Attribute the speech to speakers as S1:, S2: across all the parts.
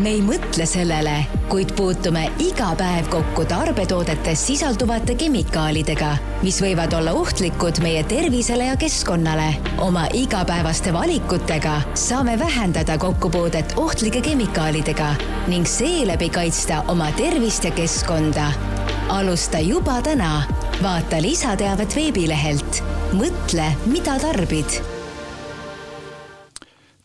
S1: me ei mõtle sellele, kuid puutume iga päev kokku tarbetoodetes sisalduvate kemikaalidega, mis võivad olla ohtlikud meie tervisele ja keskkonnale. oma igapäevaste valikutega saame vähendada kokkupuudet ohtlike kemikaalidega ning seeläbi kaitsta oma tervist ja keskkonda. alusta juba täna. vaata lisateavet veebilehelt. mõtle, mida tarbid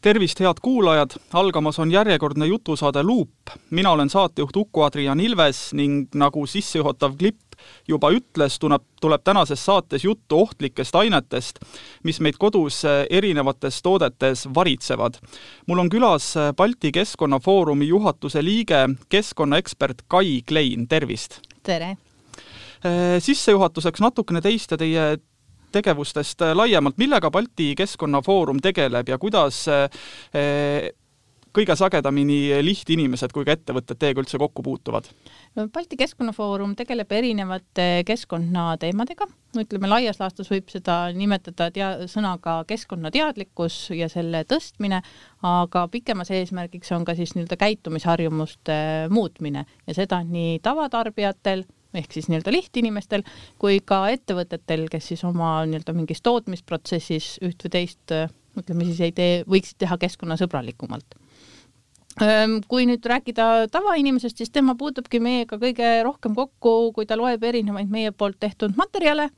S2: tervist, head kuulajad, algamas on järjekordne jutusaade Luup. mina olen saatejuht Uku-Adrian Ilves ning nagu sissejuhatav klipp juba ütles, tuleb, tuleb tänases saates juttu ohtlikest ainetest, mis meid kodus erinevates toodetes varitsevad. mul on külas Balti Keskkonnafoorumi juhatuse liige, keskkonnaekspert Kai Klein, tervist!
S3: tere!
S2: sissejuhatuseks natukene teist ja teie tegevustest äh, laiemalt, millega Balti Keskkonnafoorum tegeleb ja kuidas äh, kõige sagedamini lihtinimesed kui ka ettevõtted teiega üldse kokku puutuvad?
S3: no Balti Keskkonnafoorum tegeleb erinevate keskkonnateemadega, ütleme, laias laastus võib seda nimetada tea-, sõnaga keskkonnateadlikkus ja selle tõstmine, aga pikemas eesmärgiks on ka siis nii-öelda käitumisharjumuste muutmine ja seda nii tavatarbijatel ehk siis nii-öelda lihtinimestel kui ka ettevõtetel, kes siis oma nii-öelda mingis tootmisprotsessis üht või teist ütleme siis ei tee, võiksid teha keskkonnasõbralikumalt. kui nüüd rääkida tavainimesest, siis tema puutubki meiega kõige rohkem kokku, kui ta loeb erinevaid meie poolt tehtud materjale,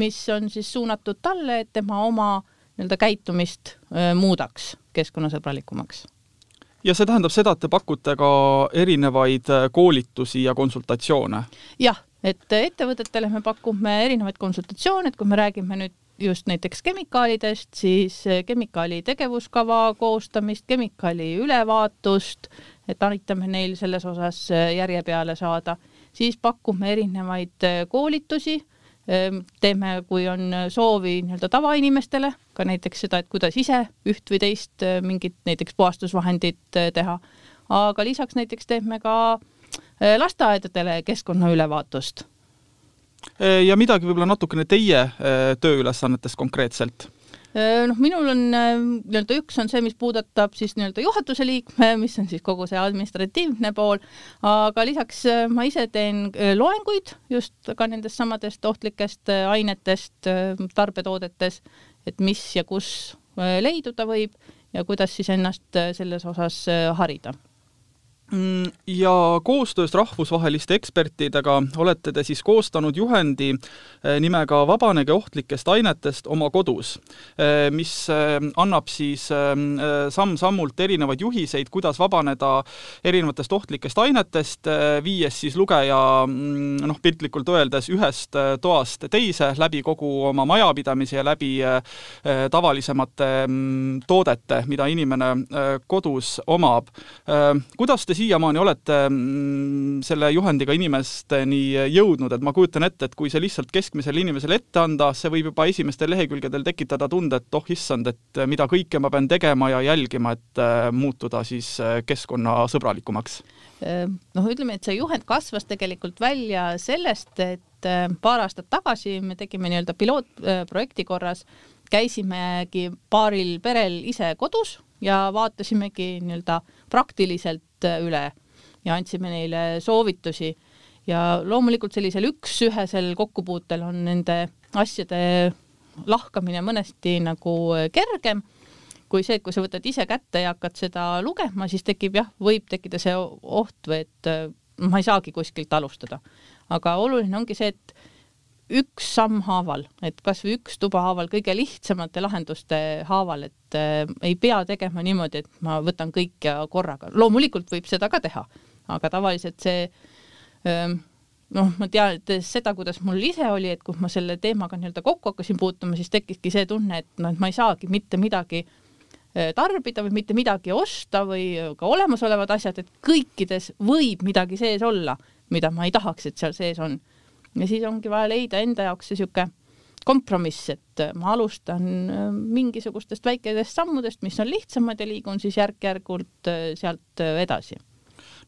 S3: mis on siis suunatud talle, et tema oma nii-öelda käitumist muudaks keskkonnasõbralikumaks
S2: ja see tähendab seda, et te pakute ka erinevaid äh, koolitusi ja konsultatsioone?
S3: jah, et ettevõtetele me pakume erinevaid konsultatsioone, et kui me räägime nüüd just näiteks kemikaalidest, siis äh, kemikaali tegevuskava koostamist, kemikaali ülevaatust, et aitame neil selles osas äh, järje peale saada, siis pakume erinevaid koolitusi Ehm, teeme, kui on soovi nii-öelda tavainimestele, ka näiteks seda, et kuidas ise üht või teist eh, mingit näiteks puhastusvahendit eh, teha, aga lisaks näiteks teeme ka eh, lasteaedadele keskkonnaülevaatust.
S2: ja midagi võib-olla natukene teie tööülesannetest konkreetselt?
S3: Äh, noh, minul on äh, nii-öelda üks on see, mis puudutab siis nii-öelda juhatuse liikme, mis on siis kogu see administratiivne pool, aga lisaks äh, ma ise teen loenguid just ka nendest samadest ohtlikest ainetest tarbetoodetes, et mis ja kus leiduda võib ja kuidas siis ennast selles osas harida.
S2: Mm, ja koostöös rahvusvaheliste ekspertidega olete te siis koostanud juhendi eh, nimega Vabanege ohtlikest ainetest oma kodus, eh, mis eh, annab siis samm-sammult erinevaid juhiseid, kuidas vabaneda erinevatest ohtlikest ainetest, viies siis lugeja mm, noh, piltlikult öeldes ühest toast teise läbi kogu oma majapidamise ja läbi tavalisemate mm, toodete, mida inimene kodus omab. kuidas te te siiamaani olete mm, selle juhendiga inimesteni jõudnud, et ma kujutan ette, et kui see lihtsalt keskmisele inimesele ette anda, see võib juba esimestel lehekülgedel tekitada tunde, et oh issand, et mida kõike ma pean tegema ja jälgima, et äh, muutuda siis äh, keskkonnasõbralikumaks?
S3: noh, ütleme, et see juhend kasvas tegelikult välja sellest, et äh, paar aastat tagasi me tegime nii-öelda pilootprojekti korras, käisimegi paaril perel ise kodus ja vaatasimegi nii-öelda praktiliselt äh, üle ja andsime neile soovitusi ja loomulikult sellisel üks-ühesel kokkupuutel on nende asjade lahkamine mõnesti nagu äh, kergem kui see, et kui sa võtad ise kätte ja hakkad seda lugema, siis tekib jah, võib tekkida see oht või et äh, ma ei saagi kuskilt alustada. aga oluline ongi see, et üks samm haaval, et kasvõi üks tuba haaval, kõige lihtsamate lahenduste haaval, et äh, ei pea tegema niimoodi, et ma võtan kõik ja korraga. loomulikult võib seda ka teha, aga tavaliselt see äh, noh, ma teades seda, kuidas mul ise oli, et kui ma selle teemaga nii-öelda kokku hakkasin puutuma, siis tekkiski see tunne, et noh, et ma ei saagi mitte midagi äh, tarbida või mitte midagi osta või ka olemasolevad asjad, et kõikides võib midagi sees olla, mida ma ei tahaks, et seal sees on ja siis ongi vaja leida enda jaoks see niisugune kompromiss, et äh, ma alustan äh, mingisugustest väikestest sammudest, mis on lihtsamad ja liigun siis järk-järgult äh, sealt edasi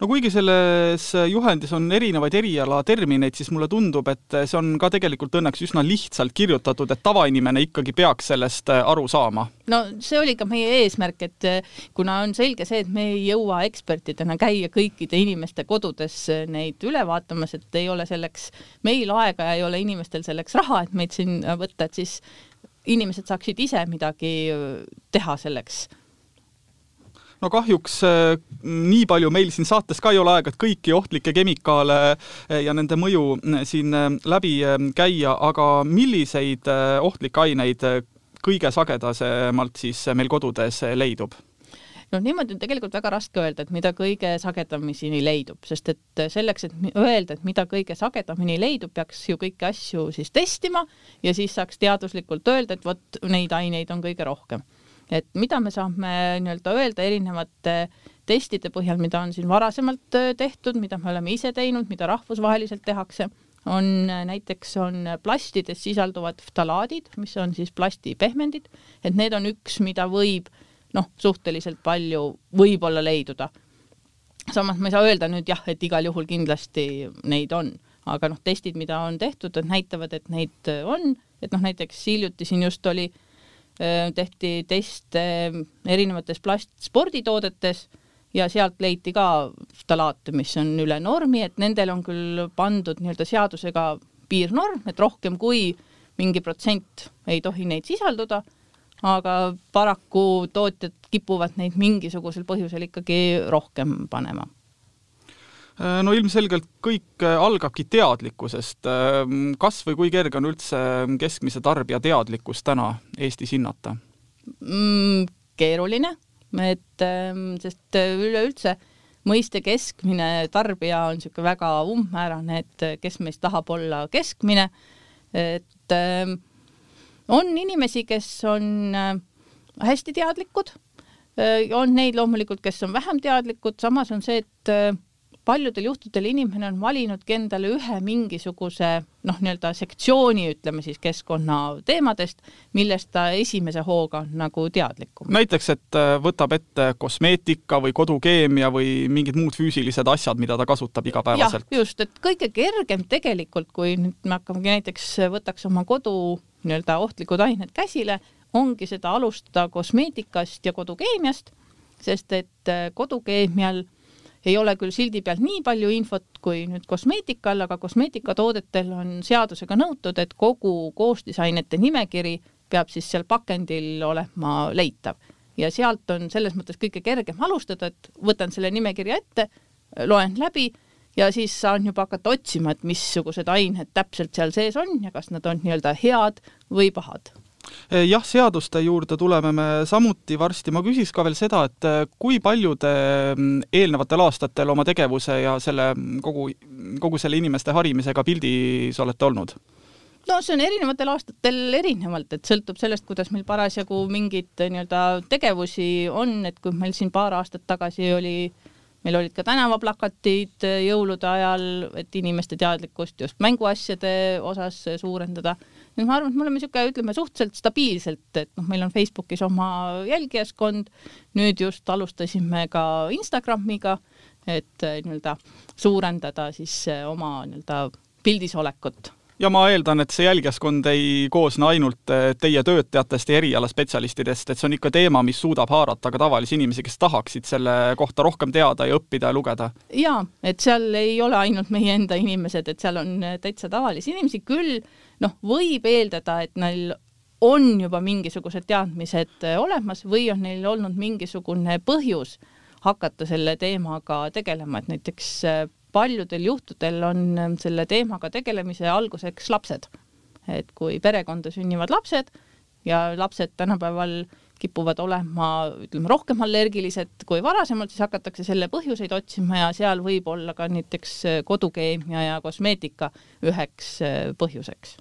S2: no kuigi selles juhendis on erinevaid erialatermineid, siis mulle tundub, et see on ka tegelikult õnneks üsna lihtsalt kirjutatud, et tavainimene ikkagi peaks sellest aru saama.
S3: no see oli ka meie eesmärk, et kuna on selge see, et me ei jõua ekspertidena käia kõikide inimeste kodudes neid üle vaatamas, et ei ole selleks meil aega ja ei ole inimestel selleks raha, et meid siin võtta, et siis inimesed saaksid ise midagi teha selleks
S2: no kahjuks äh, nii palju meil siin saates ka ei ole aega, et kõiki ohtlikke kemikaale äh, ja nende mõju äh, siin läbi käia, aga milliseid ohtlikke aineid kõige sagedasemalt siis meil kodudes leidub?
S3: noh, niimoodi on tegelikult väga raske öelda, et mida kõige sagedamini leidub, sest et selleks, et öelda, et mida kõige sagedamini leidub, peaks ju kõiki asju siis testima ja siis saaks teaduslikult öelda, et vot neid aineid on kõige rohkem et mida me saame nii-öelda öelda erinevate testide põhjal, mida on siin varasemalt äh, tehtud, mida me oleme ise teinud, mida rahvusvaheliselt tehakse, on äh, näiteks on plastides sisalduvad ftalaadid, mis on siis plastipehmendid, et need on üks, mida võib noh, suhteliselt palju võib-olla leiduda. samas ma ei saa öelda nüüd jah, et igal juhul kindlasti neid on, aga noh, testid, mida on tehtud, näitavad, et neid on, et noh, näiteks hiljuti siin just oli äh, Äh, tehti teste erinevates plastsporditoodetes ja sealt leiti ka ftalaate, mis on üle normi, et nendel on küll pandud nii-öelda seadusega piirnorm, et rohkem kui mingi protsent ei tohi neid sisalduda, aga paraku tootjad kipuvad neid mingisugusel põhjusel ikkagi rohkem panema.
S2: Äh, no ilmselgelt kõik äh, algabki teadlikkusest. Äh, kas või kui kerge on üldse keskmise tarbija teadlikkust täna Eestis hinnata
S3: mm,? keeruline, et ähm, sest üleüldse mõiste keskmine tarbija on niisugune väga umbmäärane, et kes meist tahab olla keskmine, et ähm, on inimesi, kes on hästi teadlikud, on neid loomulikult, kes on vähem teadlikud, samas on see, et paljudel juhtudel inimene on valinudki endale ühe mingisuguse noh, nii-öelda sektsiooni, ütleme siis keskkonnateemadest, millest ta esimese hooga on nagu teadlikum.
S2: näiteks, et äh, võtab ette kosmeetika või kodukeemia või mingid muud füüsilised asjad, mida ta kasutab igapäevaselt.
S3: just, et kõige kergem tegelikult, kui nüüd me hakkamegi näiteks, võtaks oma kodu nii-öelda ohtlikud ained käsile, ongi seda alustada kosmeetikast ja kodukeemiast, sest et äh, kodukeemial ei ole küll sildi peal nii palju infot kui nüüd kosmeetikal, aga kosmeetikatoodetel on seadusega nõutud, et kogu koostisainete nimekiri peab siis seal pakendil olema leitav. Ja sealt on selles mõttes kõige kergem alustada, et võtan selle nimekirja ette, loen läbi ja siis saan juba hakata otsima, et missugused ained täpselt seal sees on ja kas nad on nii-öelda head või pahad
S2: jah, seaduste juurde tuleme me samuti varsti, ma küsiks ka veel seda, et eh, kui palju te mm, eelnevatel aastatel oma tegevuse ja selle mm, kogu, kogu selle inimeste harimisega pildis olete olnud?
S3: no see on erinevatel aastatel erinevalt, et sõltub sellest, kuidas meil parasjagu mingeid eh, nii-öelda tegevusi on, et kui meil siin paar aastat tagasi oli meil olid ka tänavaplakatid jõulude ajal, et inimeste teadlikkust just mänguasjade osas suurendada nüüd ma arvan, et me oleme niisugune, ütleme suhteliselt stabiilselt, et noh, meil on Facebookis oma jälgijaskond, nüüd just alustasime ka Instagramiga, et eh, nii-öelda suurendada siis eh, oma nii-öelda pildisolekut
S2: ja ma eeldan, et see jälgijaskond ei koosne ainult eh, teie töötajatest ja erialaspetsialistidest, et see on ikka teema, mis suudab haarata ka tavalisi inimesi, kes tahaksid selle kohta rohkem teada ja õppida ja lugeda.
S3: jaa, et seal ei ole ainult meie enda inimesed, et seal on täitsa tavalisi inimesi, küll noh, võib eeldada, et neil on juba mingisugused teadmised äh, olemas või on neil olnud mingisugune põhjus hakata selle teemaga tegelema, et näiteks paljudel juhtudel on äh, selle teemaga tegelemise alguseks lapsed. et kui perekonda sünnivad lapsed ja lapsed tänapäeval kipuvad olema, ütleme, rohkem allergilised kui varasemalt, siis hakatakse selle põhjuseid otsima ja seal võib olla ka näiteks kodukeemia ja kosmeetika üheks põhjuseks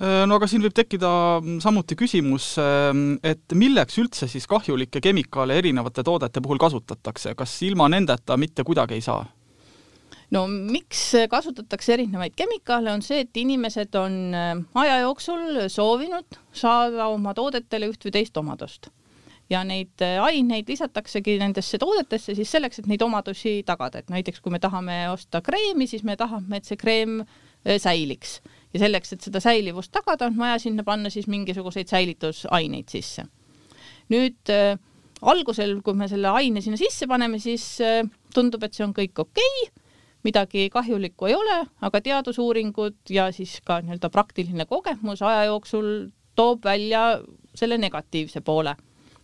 S2: Äh, no aga siin võib tekkida mm, samuti küsimus, ähm, et milleks üldse siis kahjulikke kemikaale erinevate toodete puhul kasutatakse, kas ilma nendeta mitte kuidagi ei saa?
S3: No miks kasutatakse erinevaid kemikaale, on see, et inimesed on äh, aja jooksul soovinud saada oma toodetele üht või teist omadust. ja neid aineid lisataksegi nendesse toodetesse siis selleks, et neid omadusi tagada, et näiteks kui me tahame osta kreemi, siis me tahame, et see kreem säiliks ja selleks, et seda säilivust tagada, on vaja sinna panna siis mingisuguseid säilitusaineid sisse. nüüd äh, algusel, kui me selle aine sinna sisse paneme, siis äh, tundub, et see on kõik okei okay,, midagi kahjulikku ei ole, aga teadusuuringud ja siis ka nii-öelda praktiline kogemus aja jooksul toob välja selle negatiivse poole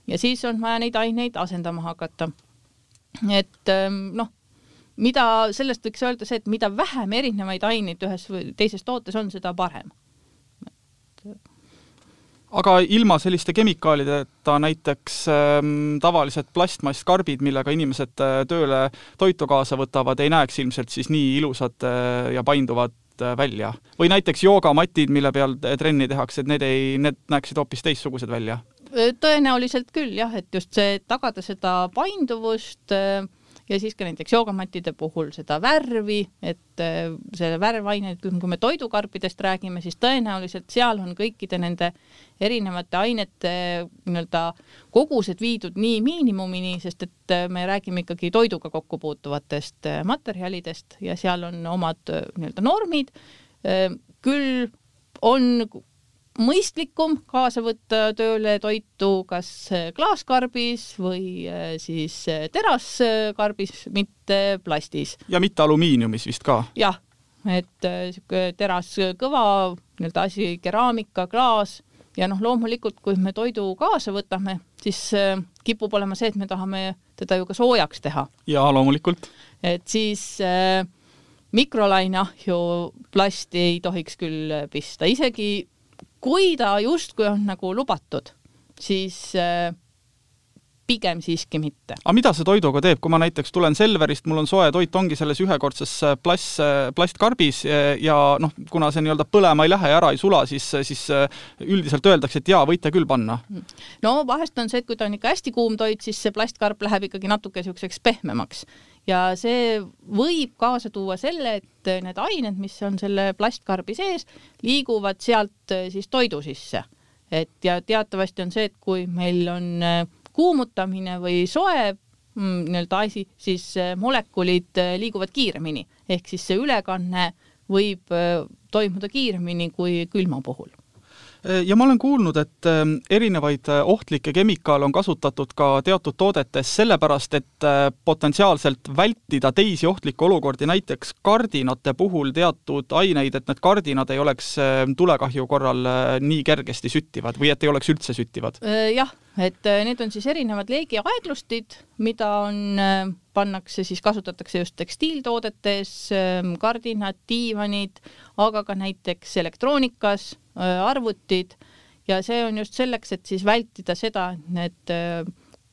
S3: ja siis on vaja neid aineid asendama hakata. et ähm, noh, mida sellest võiks öelda see, et mida vähem erinevaid aineid ühes või teises tootes on, seda parem.
S2: Aga ilma selliste kemikaalideta näiteks ähm, tavalised plastmasskarbid, millega inimesed äh, tööle toitu kaasa võtavad, ei näeks ilmselt siis nii ilusad äh, ja painduvad äh, välja. või näiteks joogamatid, mille peal trenni tehakse, et need ei, need näeksid hoopis teistsugused välja?
S3: tõenäoliselt küll jah, et just see, tagada seda painduvust äh, ja siis ka näiteks joogamattide puhul seda värvi, et äh, selle värvained, kui me toidukarpidest räägime, siis tõenäoliselt seal on kõikide nende erinevate ainete nii-öelda kogused viidud nii miinimumini, sest et äh, me räägime ikkagi toiduga kokku puutuvatest äh, materjalidest ja seal on omad nii-öelda normid. küll on mõistlikum kaasa võtta tööle toitu kas klaaskarbis või äh, siis äh, teraskarbis, mitte plastis.
S2: ja mitte alumiiniumis vist ka?
S3: jah, et äh, sihuke teras kõva nii-öelda asi, keraamika, klaas ja noh, loomulikult, kui me toidu kaasa võtame, siis kipub olema see, et me tahame teda ju ka soojaks teha.
S2: jaa, loomulikult.
S3: et siis äh, mikrolaineahju plasti ei tohiks küll pista, isegi kui ta justkui on nagu lubatud, siis äh, pigem siiski mitte.
S2: aga mida see toiduga teeb, kui ma näiteks tulen Selverist, mul on soe toit, ongi selles ühekordses äh, plast, äh, plastkarbis ja noh, kuna see nii-öelda põlema ei lähe ja ära ei sula, siis, siis üldiselt öeldakse, et jaa, võite küll panna.
S3: no vahest on see, et kui ta on ikka hästi kuum toit, siis see plastkarp läheb ikkagi natuke niisuguseks pehmemaks ja see võib kaasa tuua selle, et need ained, mis on selle plastkarbi sees, liiguvad sealt siis toidu sisse. et ja teatavasti on see, et kui meil on kuumutamine või soe mm, nii-öelda asi, siis eh, molekulid liiguvad kiiremini. Ehk siis see ülekanne võib toimuda kiiremini kui külma puhul
S2: ja ma olen kuulnud, et ähm, erinevaid äh, ohtlikke kemikaale on kasutatud ka teatud toodetes sellepärast, et äh, potentsiaalselt vältida teisi ohtlikke olukordi, näiteks kardinate puhul teatud aineid, et need kardinad ei oleks ähm, tulekahju korral äh, nii kergesti süttivad või et ei oleks üldse süttivad?
S3: jah, et need on siis erinevad leegiaeglustid, mida on, pannakse siis, kasutatakse just tekstiiltoodetes, ähm, kardinad, diivanid, aga ka näiteks elektroonikas arvutid ja see on just selleks, et siis vältida seda, et äh,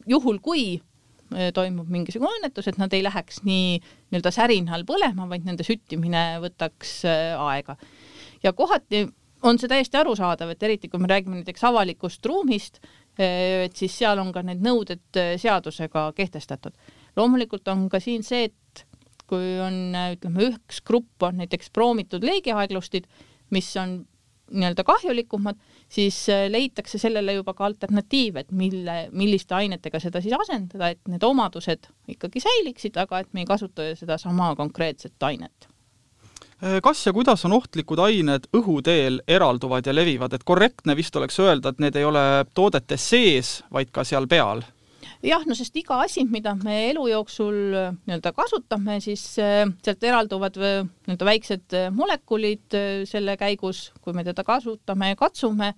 S3: juhul, kui äh, toimub mingisugune õnnetus, et nad ei läheks nii nii-öelda särinal põlema, vaid nende süttimine võtaks aega. ja kohati on see täiesti arusaadav, et eriti kui me räägime näiteks avalikust ruumist, et siis seal on ka need nõuded seadusega kehtestatud. loomulikult on ka siin see, et kui on, ütleme, üks grupp on näiteks proomitud leegiaeglustid, mis on nii-öelda kahjulikumad, siis äh, leitakse sellele juba ka alternatiiv, et mille, milliste ainetega seda siis asendada, et need omadused ikkagi säiliksid, aga et me ei kasuta sedasama konkreetset ainet
S2: äh, kas ja kuidas on ohtlikud ained õhuteel eralduvad ja levivad, et korrektne vist oleks öelda, et need ei ole toodete sees, vaid ka seal peal?
S3: Jah, no sest iga asi, mida me elu jooksul äh, nii-öelda kasutame, siis äh, sealt eralduvad äh, nii-öelda väiksed molekulid selle käigus, kui me teda kasutame ja katsume,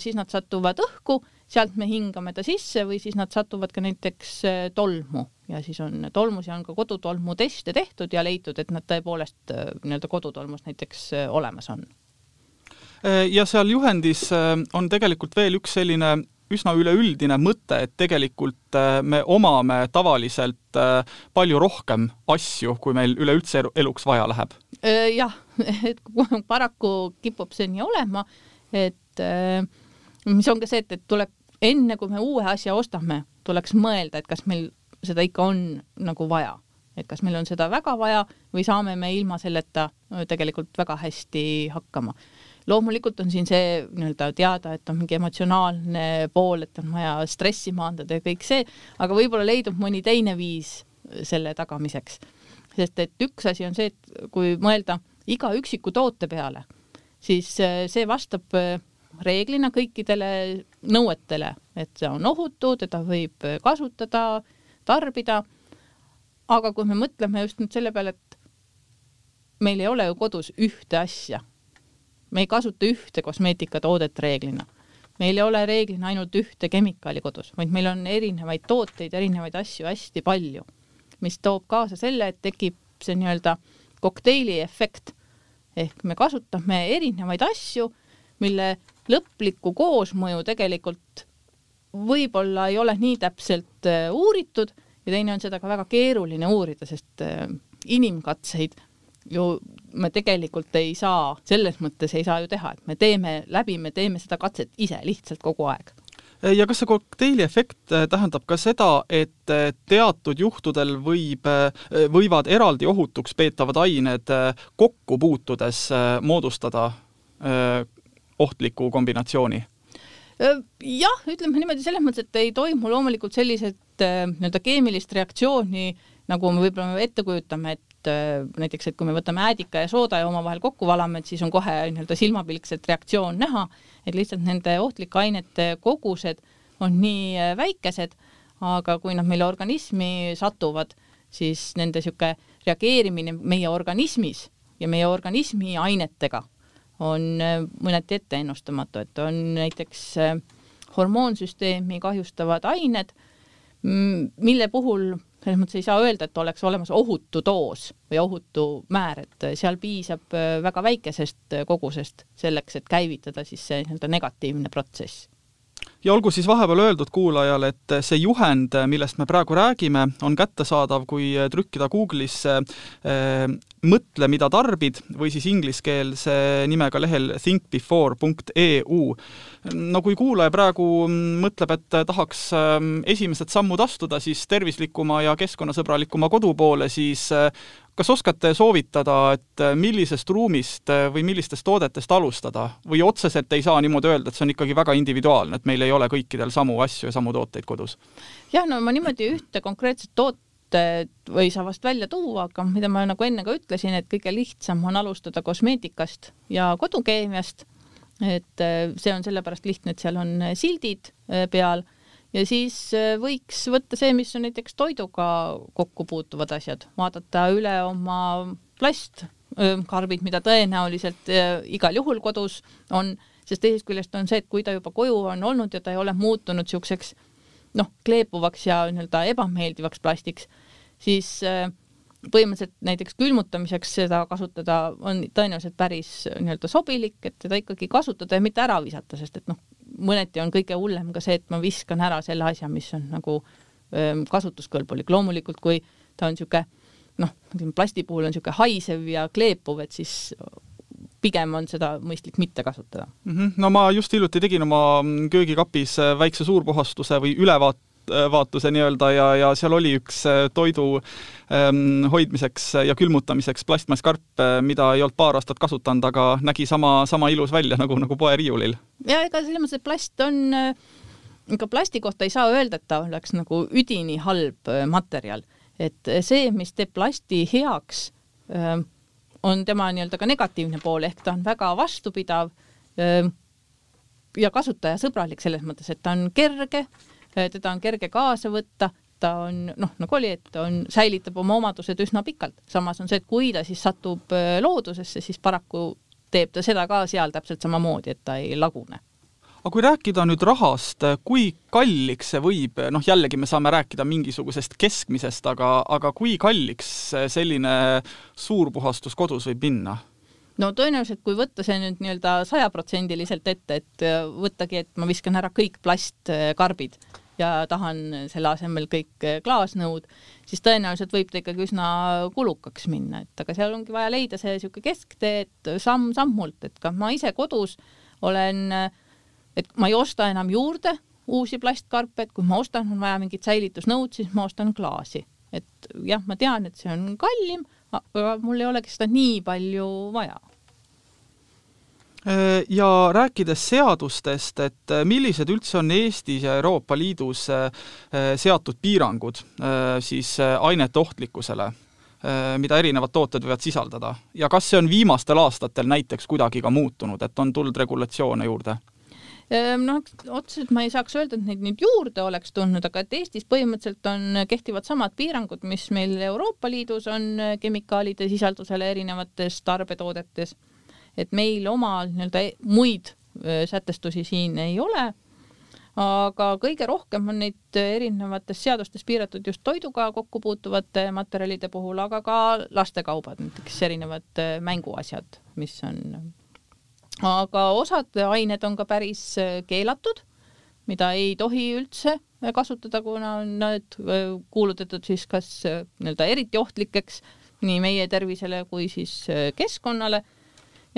S3: siis nad satuvad õhku, sealt me hingame ta sisse või siis nad satuvad ka näiteks tolmu. Ja siis on tolmus ja on ka kodutolmu teste tehtud ja leitud, et nad tõepoolest nii-öelda kodutolmus näiteks olemas on.
S2: Ja seal juhendis on tegelikult veel üks selline üsna üleüldine mõte, et tegelikult äh, me omame tavaliselt äh, palju rohkem asju, kui meil üleüldse eluks vaja läheb.
S3: Äh, jah, et paraku kipub see nii olema, et mis on ka see, et, et tuleb enne, kui me uue asja ostame, tuleks mõelda, et kas meil seda ikka on nagu vaja, et kas meil on seda väga vaja või saame me ilma selleta tegelikult väga hästi hakkama loomulikult on siin see nii-öelda teada, et on mingi emotsionaalne pool, et on vaja stressi maandada ja kõik see, aga võib-olla leidub mõni teine viis selle tagamiseks. sest et üks asi on see, et kui mõelda iga üksiku toote peale, siis äh, see vastab äh, reeglina kõikidele nõuetele, et see on ohutu, teda võib kasutada, tarbida. aga kui me mõtleme just nüüd selle peale, et meil ei ole ju kodus ühte asja, me ei kasuta ühte kosmeetikatoodet reeglina, meil ei ole reeglina ainult ühte kemikaali kodus, vaid meil on erinevaid tooteid, erinevaid asju hästi palju, mis toob kaasa selle, et tekib see nii-öelda kokteili efekt. Ehk me kasutame erinevaid asju, mille lõplikku koosmõju tegelikult võib-olla ei ole nii täpselt äh, uuritud ja teine on seda ka väga keeruline uurida, sest äh, inimkatseid ju me tegelikult ei saa, selles mõttes ei saa ju teha, et me teeme läbi, me teeme seda katset ise lihtsalt kogu aeg
S2: ja kas see kokteili efekt äh, tähendab ka seda, et teatud juhtudel võib, võivad eraldi ohutuks peetavad ained kokku puutudes moodustada ohtliku kombinatsiooni?
S3: jah, ütleme niimoodi selles mõttes, et ei toimu loomulikult sellised nii-öelda keemilist reaktsiooni, nagu me võib-olla ette kujutame, et näiteks, et kui me võtame äädika ja sooda ja omavahel kokku valame, et siis on kohe nii-öelda silmapilkselt reaktsioon näha, et lihtsalt nende ohtlike ainete kogused on nii väikesed, aga kui nad meile organismi satuvad, siis nende niisugune reageerimine meie organismis ja meie organismi ainetega on äh, mõneti etteennustamatu, et on näiteks äh, hormoonsüsteemi kahjustavad ained, mille puhul selles mõttes ei saa öelda, et oleks olemas ohutu doos või ohutu määr, et seal piisab äh, väga väikesest kogusest selleks, et käivitada siis see nii-öelda negatiivne protsess
S2: ja olgu siis vahepeal öeldud kuulajale, et see juhend, millest me praegu räägime, on kättesaadav, kui trükkida Google'isse äh, mõtle, mida tarbid või siis ingliskeelse nimega lehel thinkbefore.eu. no kui kuulaja praegu mõtleb, et tahaks ähm, esimesed sammud astuda siis tervislikuma ja keskkonnasõbralikuma kodu poole, siis äh, kas oskate soovitada, et äh, millisest ruumist äh, või millistest toodetest alustada või otseselt ei saa niimoodi öelda, et see on ikkagi väga individuaalne, et meil ei ole kõikidel samu asju ja samu tooteid kodus?
S3: jah, no ma niimoodi ühte konkreetset toote või sa vast välja tuua, aga mida ma nagu enne ka ütlesin, et kõige lihtsam on alustada kosmeetikast ja kodukeemiast. et äh, see on sellepärast lihtne, et seal on sildid peal ja siis äh, võiks võtta see, mis on näiteks toiduga kokku puutuvad asjad, vaadata üle oma plastkarbid, mida tõenäoliselt äh, igal juhul kodus on, sest teisest küljest on see, et kui ta juba koju on olnud ja ta ei ole muutunud niisuguseks noh, kleepuvaks ja nii-öelda ebameeldivaks plastiks, siis äh, põhimõtteliselt näiteks külmutamiseks seda kasutada on tõenäoliselt päris nii-öelda sobilik, et teda ikkagi kasutada ja mitte ära visata, sest et noh, mõneti on kõige hullem ka see, et ma viskan ära selle asja, mis on nagu öö, kasutuskõlbulik. loomulikult, kui ta on niisugune noh, plasti puhul on niisugune haisev ja kleepuv, et siis pigem on seda mõistlik mitte kasutada
S2: mm. -hmm. no ma just hiljuti tegin oma köögikapis väikse suurpuhastuse või ülevaate vaatuse nii-öelda ja, ja seal oli üks äh, toidu ähm, hoidmiseks ja külmutamiseks plastmasskarp, äh, mida ei olnud paar aastat kasutanud, aga nägi sama, sama ilus välja nagu, nagu poeriiulil.
S3: ja ega selles mõttes, et plast on ega äh, plasti kohta ei saa öelda, et ta oleks nagu üdini halb materjal, et see, mis teeb plasti heaks, on tema nii-öelda ka negatiivne pool, ehk ta on väga vastupidav ja kasutajasõbralik selles mõttes, et ta on kerge, Äh, teda on kerge kaasa võtta, ta on noh, nagu oli, et on, säilitab oma omadused üsna pikalt, samas on see, et kui ta siis satub äh, loodusesse, siis paraku teeb ta seda ka seal täpselt samamoodi, et ta ei lagune
S2: aga kui rääkida nüüd rahast, kui kalliks see võib, noh jällegi me saame rääkida mingisugusest keskmisest, aga, aga kui kalliks selline suurpuhastus kodus võib minna?
S3: No tõenäoliselt, kui võtta see nüüd nii-öelda sajaprotsendiliselt ette, et võttagi, et ma viskan ära kõik plastkarbid ja tahan selle asemel kõik eh, klaasnõud, siis tõenäoliselt võib ta ikkagi üsna kulukaks minna, et aga seal ongi vaja leida see niisugune kesktee, et samm-sammult, et ka ma ise kodus olen, et ma ei osta enam juurde uusi plastkarpe, et kui ma ostan, on vaja mingit säilitusnõud, siis ma ostan klaasi. et jah, ma tean, et see on kallim, aga mul ei olegi seda nii palju vaja
S2: Äh, ja rääkides seadustest, et äh, millised üldse on Eestis ja Euroopa Liidus äh, seatud piirangud siis ainete ohtlikkusele, mida erinevad tooted võivad sisaldada ja kas see on viimastel aastatel näiteks kuidagi ka muutunud, et on tulnud regulatsioone juurde?
S3: Ehm, noh, otseselt ma ei saaks öelda, et neid nüüd juurde oleks tulnud, aga et Eestis põhimõtteliselt on, kehtivad samad piirangud, mis meil Euroopa Liidus on kemikaalide sisaldusele erinevates tarbetoodetes et meil oma nii-öelda e-, muid sätestusi siin ei ole. aga kõige rohkem on neid erinevates seadustes piiratud just toiduga kokku puutuvate materjalide puhul, aga ka lastekaubad, näiteks erinevad mänguasjad, mis on. Aga osad ained on ka päris keelatud, mida ei tohi üldse kasutada, kuna need kuulutatud siis kas nii-öelda eriti ohtlikeks nii meie tervisele kui siis keskkonnale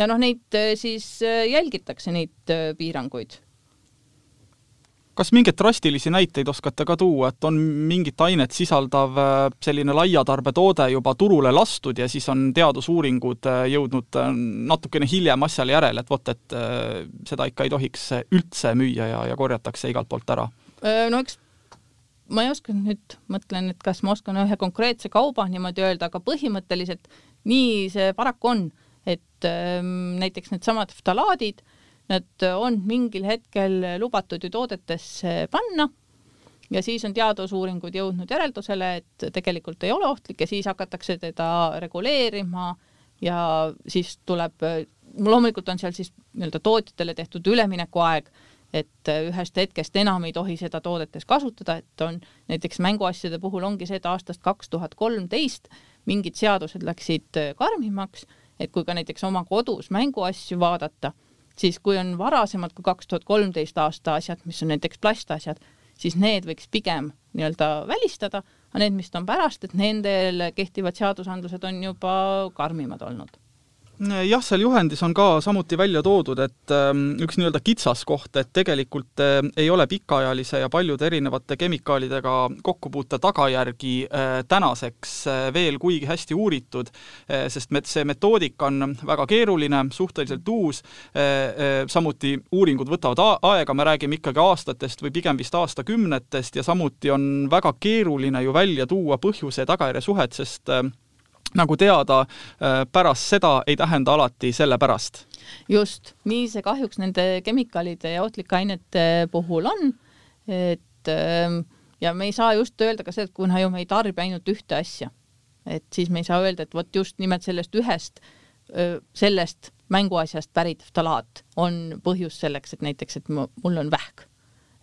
S3: ja noh, neid äh, siis äh, jälgitakse, neid äh, piiranguid.
S2: Kas mingeid drastilisi näiteid oskate ka tuua, et on mingit ainet sisaldav selline laiatarbetoode juba turule lastud ja siis on teadusuuringud jõudnud natukene hiljem asjale järele, et vot, et seda ikka ei tohiks üldse müüa ja, ja korjatakse igalt poolt ära?
S3: no eks ma ei oska nüüd, mõtlen, et kas ma oskan ühe konkreetse kauba niimoodi öelda, aga põhimõtteliselt nii see paraku on et ähm, näiteks needsamad ftalaadid, nad on mingil hetkel lubatud ju toodetesse panna. Ja siis on teadusuuringud jõudnud järeldusele, et tegelikult ei ole ohtlik ja siis hakatakse teda reguleerima ja siis tuleb, loomulikult on seal siis nii-öelda tootjatele tehtud üleminekuaeg, et ühest hetkest enam ei tohi seda toodetes kasutada, et on näiteks mänguasjade puhul ongi see, et aastast kaks tuhat kolmteist mingid seadused läksid karmimaks et kui ka näiteks oma kodus mänguasju vaadata, siis kui on varasemalt kui kaks tuhat kolmteist aasta asjad, mis on näiteks plastasjad, siis need võiks pigem nii-öelda välistada, aga need, mis on pärast, et nendel kehtivad seadusandlused on juba karmimad olnud
S2: jah, seal juhendis on ka samuti välja toodud, et ähm, üks nii-öelda kitsaskoht, et tegelikult äh, ei ole pikaajalise ja paljude erinevate kemikaalidega kokkupuute tagajärgi äh, tänaseks äh, veel kuigi hästi uuritud, sest see metoodika on väga keeruline, suhteliselt uus, samuti uuringud võtavad aega, me räägime ikkagi aastatest või pigem vist aastakümnetest ja samuti on väga keeruline ju välja tuua põhjuse ja tagajärje suhet, sest nagu teada, äh, pärast seda ei tähenda alati sellepärast.
S3: just, nii see kahjuks nende kemikaalide ja ohtlike ainete puhul on, et ähm, ja me ei saa just öelda ka seda, et kuna ju me ei tarbi ainult ühte asja, et siis me ei saa öelda, et vot just nimelt sellest ühest, sellest mänguasjast pärit ftalaat on põhjus selleks, et näiteks, et mul on vähk.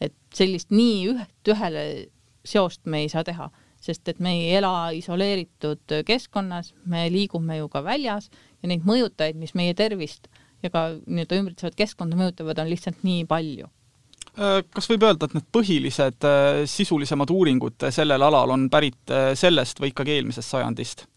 S3: et sellist nii üht ühele seost me ei saa teha sest et me ei ela isoleeritud keskkonnas, me liigume ju ka väljas ja neid mõjutajaid, mis meie tervist ja ka nii-öelda ümbritsevat keskkonda mõjutavad, on lihtsalt nii palju
S2: äh, kas võib öelda, et need põhilised äh, sisulisemad uuringud sellel alal on pärit äh, sellest või ikkagi eelmisest sajandist?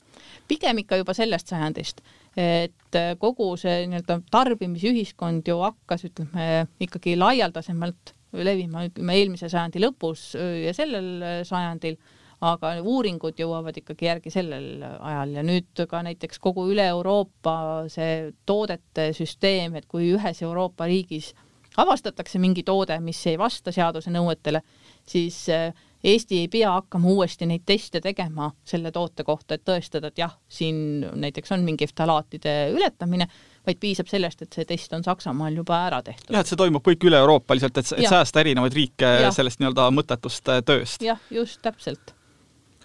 S3: pigem ikka juba sellest sajandist, et kogu see nii-öelda tarbimisühiskond ju hakkas, ütleme, ikkagi laialdasemalt levima, ütleme eelmise sajandi lõpus ja sellel sajandil aga uuringud jõuavad ikkagi järgi sellel ajal ja nüüd ka näiteks kogu üle Euroopa see toodete süsteem, et kui ühes Euroopa riigis avastatakse mingi toode, mis ei vasta seaduse nõuetele, siis eh, Eesti ei pea hakkama uuesti neid teste tegema selle toote kohta, et tõestada, et jah, siin näiteks on mingi ftalaatide ületamine, vaid piisab sellest, et see test on Saksamaal juba ära tehtud.
S2: jah, et see toimub kõik üle-euroopaliselt, et, et säästa erinevaid riike ja. sellest nii-öelda mõttetust tööst.
S3: jah, just, täpselt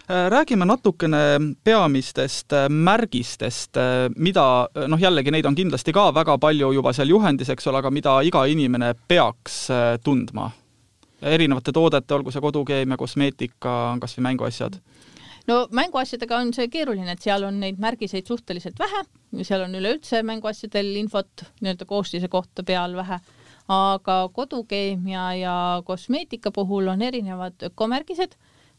S2: räägime natukene peamistest äh, märgistest, äh, mida noh, jällegi neid on kindlasti ka väga palju juba seal juhendis, eks ole, aga mida iga inimene peaks tundma? erinevate toodete, olgu see kodukeemia, kosmeetika, kas või mänguasjad.
S3: No mänguasjadega on see keeruline, et seal on neid märgiseid suhteliselt vähe, seal on üleüldse mänguasjadel infot nii-öelda koostise kohta peal vähe, aga kodukeemia ja kosmeetika puhul on erinevad ökomärgised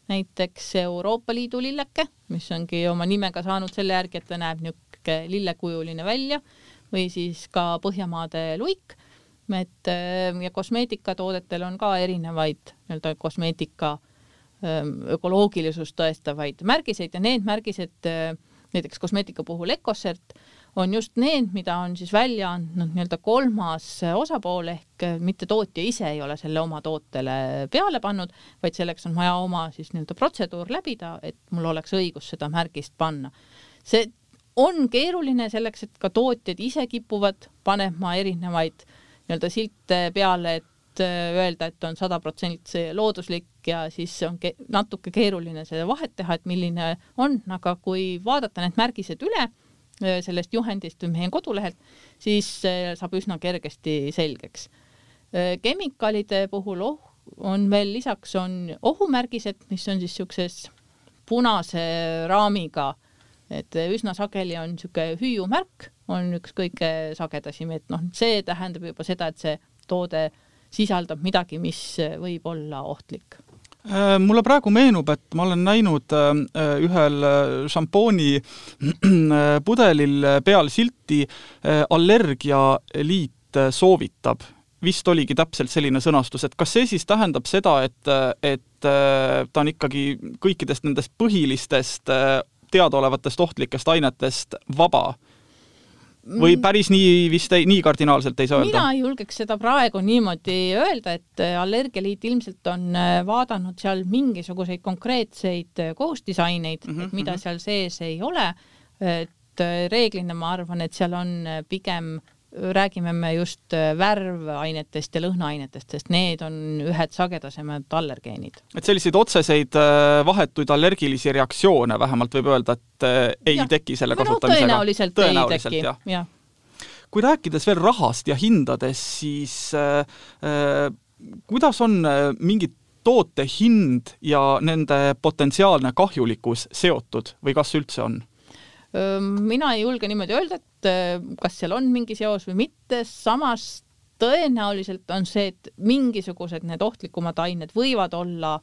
S3: näiteks Euroopa Liidu lilleke, mis ongi oma nimega saanud selle järgi, et ta näeb niisugune lillekujuline välja või siis ka Põhjamaade luik, et ähm, ja kosmeetikatoodetel on ka erinevaid nii-öelda kosmeetika ähm, ökoloogilisust tõestavaid märgiseid ja need märgised äh, näiteks kosmeetika puhul Ecocert on just need, mida on siis välja andnud nii-öelda kolmas osapool ehk mitte tootja ise ei ole selle oma tootele peale pannud, vaid selleks on vaja oma siis nii-öelda protseduur läbida, et mul oleks õigus seda märgist panna. see on keeruline selleks, et ka tootjad ise kipuvad panema erinevaid nii-öelda silte peale, et äh, öelda, et on sada protsenti looduslik ja siis on ke natuke keeruline seda vahet teha, et milline on, aga kui vaadata need märgised üle sellest juhendist või meie kodulehelt, siis äh, saab üsna kergesti selgeks. kemikaalide puhul oh, on veel lisaks on ohumärgised, mis on siis niisuguses punase raamiga et üsna sageli on niisugune hüüumärk, on üks kõige sagedasem, et noh, see tähendab juba seda, et see toode sisaldab midagi, mis võib olla ohtlik
S2: äh, mulle praegu meenub, et ma olen näinud äh, ühel äh, šampooni pudelil peal silti Allergialiit soovitab. vist oligi täpselt selline sõnastus, et kas see siis tähendab seda, et, et ta on ikkagi kõikidest nendest põhilistest teadaolevatest ohtlikest ainetest vaba? Või mm. päris nii vist ei, nii kardinaalselt ei saa öelda?
S3: mina ei julgeks seda praegu niimoodi öelda, et äh, Allergialiit ilmselt on äh, vaadanud seal mingisuguseid konkreetseid äh, koostisaineid mm, -hmm. mida mhm. seal sees ei ole. et reeglina ma arvan, et seal on pigem räägime me just äh, värvainetest ja lõhnaainetest, sest need on ühed sagedasemad allergeenid.
S2: et selliseid otseseid äh, vahetuid allergilisi reaktsioone vähemalt võib öelda, et äh, ei ja. teki selle kasutamisega
S3: no,? tõenäoliselt, tõenäoliselt ei teki, jah ja.
S2: kui rääkides veel rahast ja hindadest, siis äh, kuidas on mingid toote hind ja nende potentsiaalne kahjulikkus seotud või kas üldse on?
S3: Mina ei julge niimoodi öelda, et kas seal on mingi seos või mitte, samas tõenäoliselt on see, et mingisugused need ohtlikumad ained võivad olla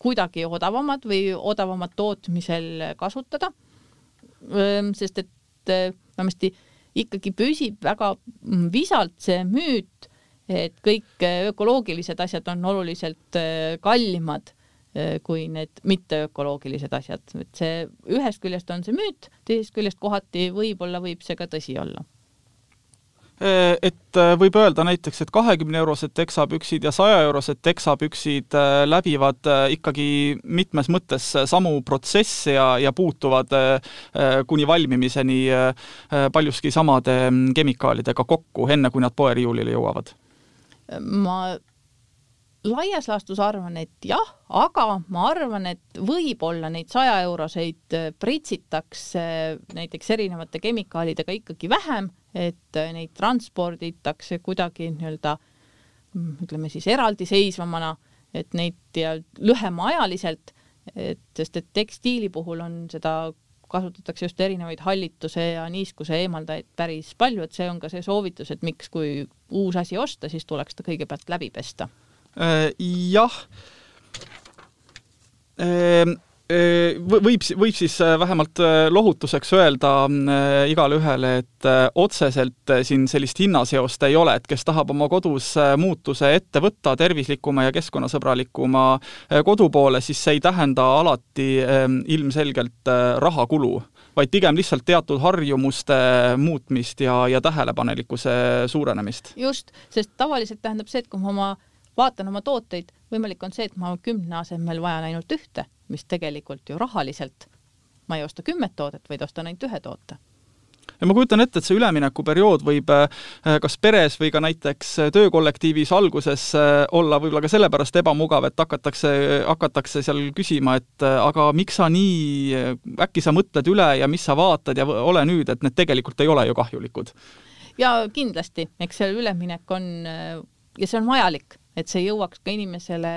S3: kuidagi odavamad või odavamad tootmisel kasutada. sest et vähemasti ikkagi püsib väga visalt see müüt, et kõik ökoloogilised asjad on oluliselt kallimad kui need mitteökoloogilised asjad, et see ühest küljest on see müüt, teisest küljest kohati võib-olla võib see ka tõsi olla
S2: äh, et äh, võib öelda näiteks, et kahekümne eurosed teksapüksid ja saja eurosed teksapüksid läbivad ikkagi mitmes mõttes samu protsesse ja, ja puutuvad kuni valmimiseni paljuski samade mm, kemikaalidega kokku, enne kui nad poeriiulile jõuavad?
S3: ma laias laastus arvan, et jah, aga ma arvan, et võib-olla neid sajaeuroseid äh, pritsitakse näiteks erinevate kemikaalidega ikkagi vähem, et äh, neid transporditakse kuidagi nii-öelda mm, ütleme siis eraldiseisvamana, et neid ja lühemaajaliselt, et sest et tekstiili puhul on seda kasutatakse just erinevaid hallituse ja niiskuse eemaldajaid päris palju, et see on ka see soovitus, et miks, kui uus asi osta, siis tuleks ta kõigepealt läbi pesta.
S2: Äh, jah ehm, äh, võib, võib siis äh, vähemalt lohutuseks öelda igale ühele, et otseselt siin sellist hinnaseost ei ole, et kes tahab oma kodus muutuse ette võtta tervislikuma ja keskkonnasõbralikuma kodu poole, siis see ei tähenda alati ehm, ilmselgelt rahakulu, vaid pigem lihtsalt teatud harjumuste muutmist ja, ja tähelepanelikkuse suurenemist.
S3: just, sest tavaliselt tähendab see, et kui ma oma vaatan oma tooteid, võimalik on see, et ma kümne asemel vajan ainult ühte, mis tegelikult ju rahaliselt ma ei osta kümmet toodet, vaid ostan ainult ühe toote
S2: ja ma kujutan ette, et see üleminekuperiood võib äh, kas peres või ka näiteks töökollektiivis alguses äh, olla võib-olla ka sellepärast ebamugav, et hakatakse, hakatakse seal küsima, et äh, aga miks sa nii, äkki sa mõtled üle ja mis sa vaatad ja ole nüüd, et need tegelikult ei ole ju kahjulikud.
S3: ja kindlasti, eks see üleminek on ja see on vajalik, et see jõuaks ka inimesele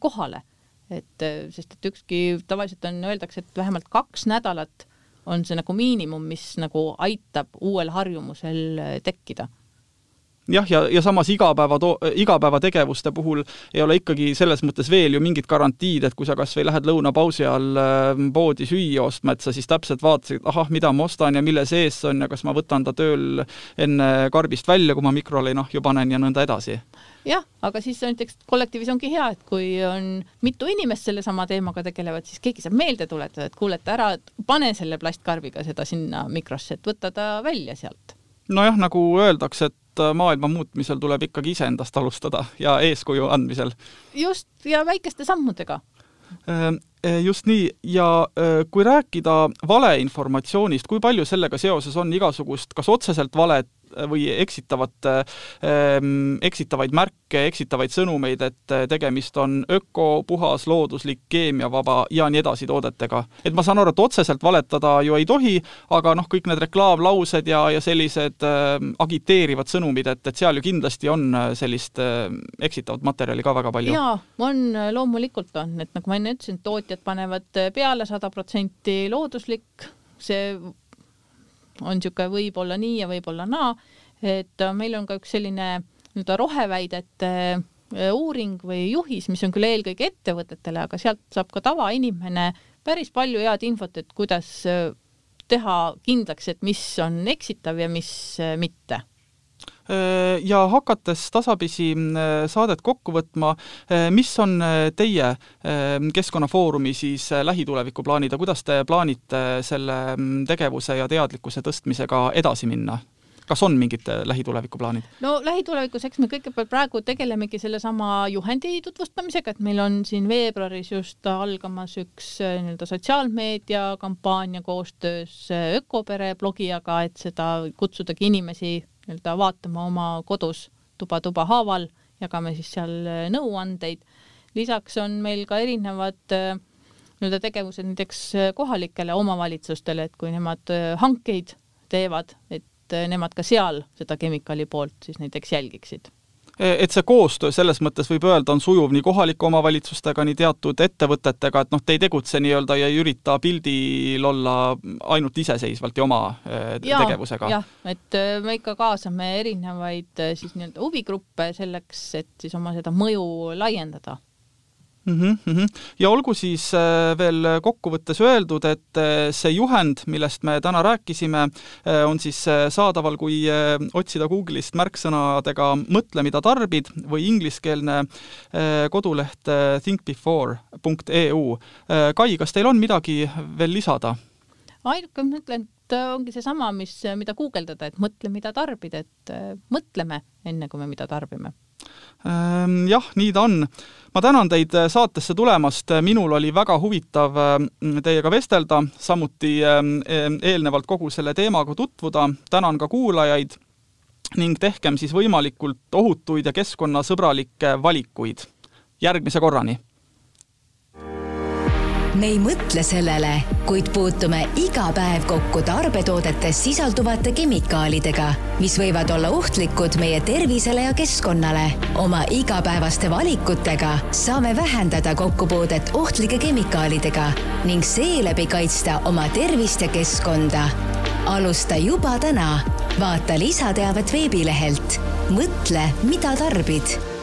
S3: kohale. et sest, et ükski, tavaliselt on, öeldakse, et vähemalt kaks nädalat on see nagu miinimum, mis nagu aitab uuel harjumusel tekkida
S2: jah, ja, ja samas igapäeva to-, igapäevategevuste puhul ei ole ikkagi selles mõttes veel ju mingit garantiid, et kui sa kas või lähed lõunapausi all äh, poodi süüa ostma, et sa siis täpselt vaatasid, ahah, mida ma ostan ja mille sees see on ja kas ma võtan ta tööl enne karbist välja, kui ma mikrole nahju panen ja nõnda edasi
S3: jah, aga siis näiteks kollektiivis ongi hea, et kui on mitu inimest sellesama teemaga tegelevad, siis keegi saab meelde tuletada, et kuule, et ära pane selle plastkarbiga seda sinna mikrosse, et võta ta välja sealt.
S2: nojah, nagu öeldakse, et et äh, maailma muutmisel tuleb ikkagi iseendast alustada ja eeskuju andmisel.
S3: just, ja väikeste sammudega
S2: äh, äh, just nii, ja kui rääkida valeinformatsioonist, kui palju sellega seoses on igasugust kas otseselt valet või eksitavat ähm,, eksitavaid märke, eksitavaid sõnumeid, et tegemist on öko, puhas, looduslik, keemiavaba ja nii edasi toodetega. et ma saan aru, et otseselt valetada ju ei tohi, aga noh, kõik need reklaamlaused ja, ja sellised äh, agiteerivad sõnumid, et, et seal ju kindlasti on sellist äh, eksitavat materjali ka väga palju.
S3: jaa, on, loomulikult on, et nagu ma enne ütlesin, tootjad panevad peale sada protsenti looduslik, see on niisugune võib-olla nii ja võib-olla naa, et äh, meil on ka üks selline nii-öelda roheväidete äh, uuring või juhis, mis on küll eelkõige ettevõtetele, aga sealt saab ka tavainimene päris palju head infot, et kuidas äh, teha kindlaks, et mis on eksitav ja mis mitte
S2: ja hakates tasapisi äh, saadet kokku võtma, äh, mis on teie Keskkonnafoorumi siis lähituleviku plaanid ja kuidas te plaanite selle mm, tegevuse ja teadlikkuse tõstmisega edasi minna? kas on mingid lähituleviku plaanid?
S3: no lähitulevikus, eks me kõigepealt praegu tegelemegi sellesama juhendi tutvustamisega, et meil on siin veebruaris just algamas üks nii-öelda sotsiaalmeedia kampaania koostöös Ökopere blogijaga, et seda kutsudagi inimesi nii-öelda vaatama oma kodus tuba-tuba haaval, jagame siis seal äh, nõuandeid. lisaks on meil ka erinevad äh, nii-öelda tegevused näiteks äh, kohalikele omavalitsustele, et kui nemad hankeid teevad, et nemad ka seal seda kemikaali poolt siis näiteks jälgiksid
S2: et see koostöö selles mõttes võib öelda, on sujuv nii kohalike omavalitsustega, nii teatud ettevõtetega, et noh, te ei tegutse nii-öelda ja ei ürita pildil olla ainult iseseisvalt ja oma äh, ja, tegevusega?
S3: jah, et äh, me ikka kaasame erinevaid siis nii-öelda huvigruppe selleks, et siis oma seda mõju laiendada
S2: mm. -hmm. ja olgu siis äh, veel kokkuvõttes öeldud, et äh, see juhend, millest me täna rääkisime, äh, on siis saadaval, kui otsida Google'ist märksõnadega mõtle, mida tarbid või ingliskeelne koduleht thinkbefore.eu. Kai, kas teil on midagi veel lisada?
S3: ainuke, ma ütlen, et ongi seesama, mis, mida guugeldada, et mõtle, mida tarbid, et mõtleme enne, kui me mida tarbime
S2: jah, nii ta on. ma tänan teid äh, saatesse tulemast, minul oli väga huvitav äh, teiega vestelda, samuti ähm, ehm, eelnevalt kogu selle teemaga tutvuda, tänan ka kuulajaid ning tehkem siis võimalikult ohutuid ja keskkonnasõbralikke valikuid. järgmise korrani!
S1: Me ei mõtle sellele, kuid puutume iga päev kokku tarbetoodetes sisalduvate kemikaalidega, mis võivad olla ohtlikud meie tervisele ja keskkonnale. oma igapäevaste valikutega saame vähendada kokkupuudet ohtlike kemikaalidega ning seeläbi kaitsta oma tervist ja keskkonda. alusta juba täna. vaata lisateavet veebilehelt mõtle, mida tarbid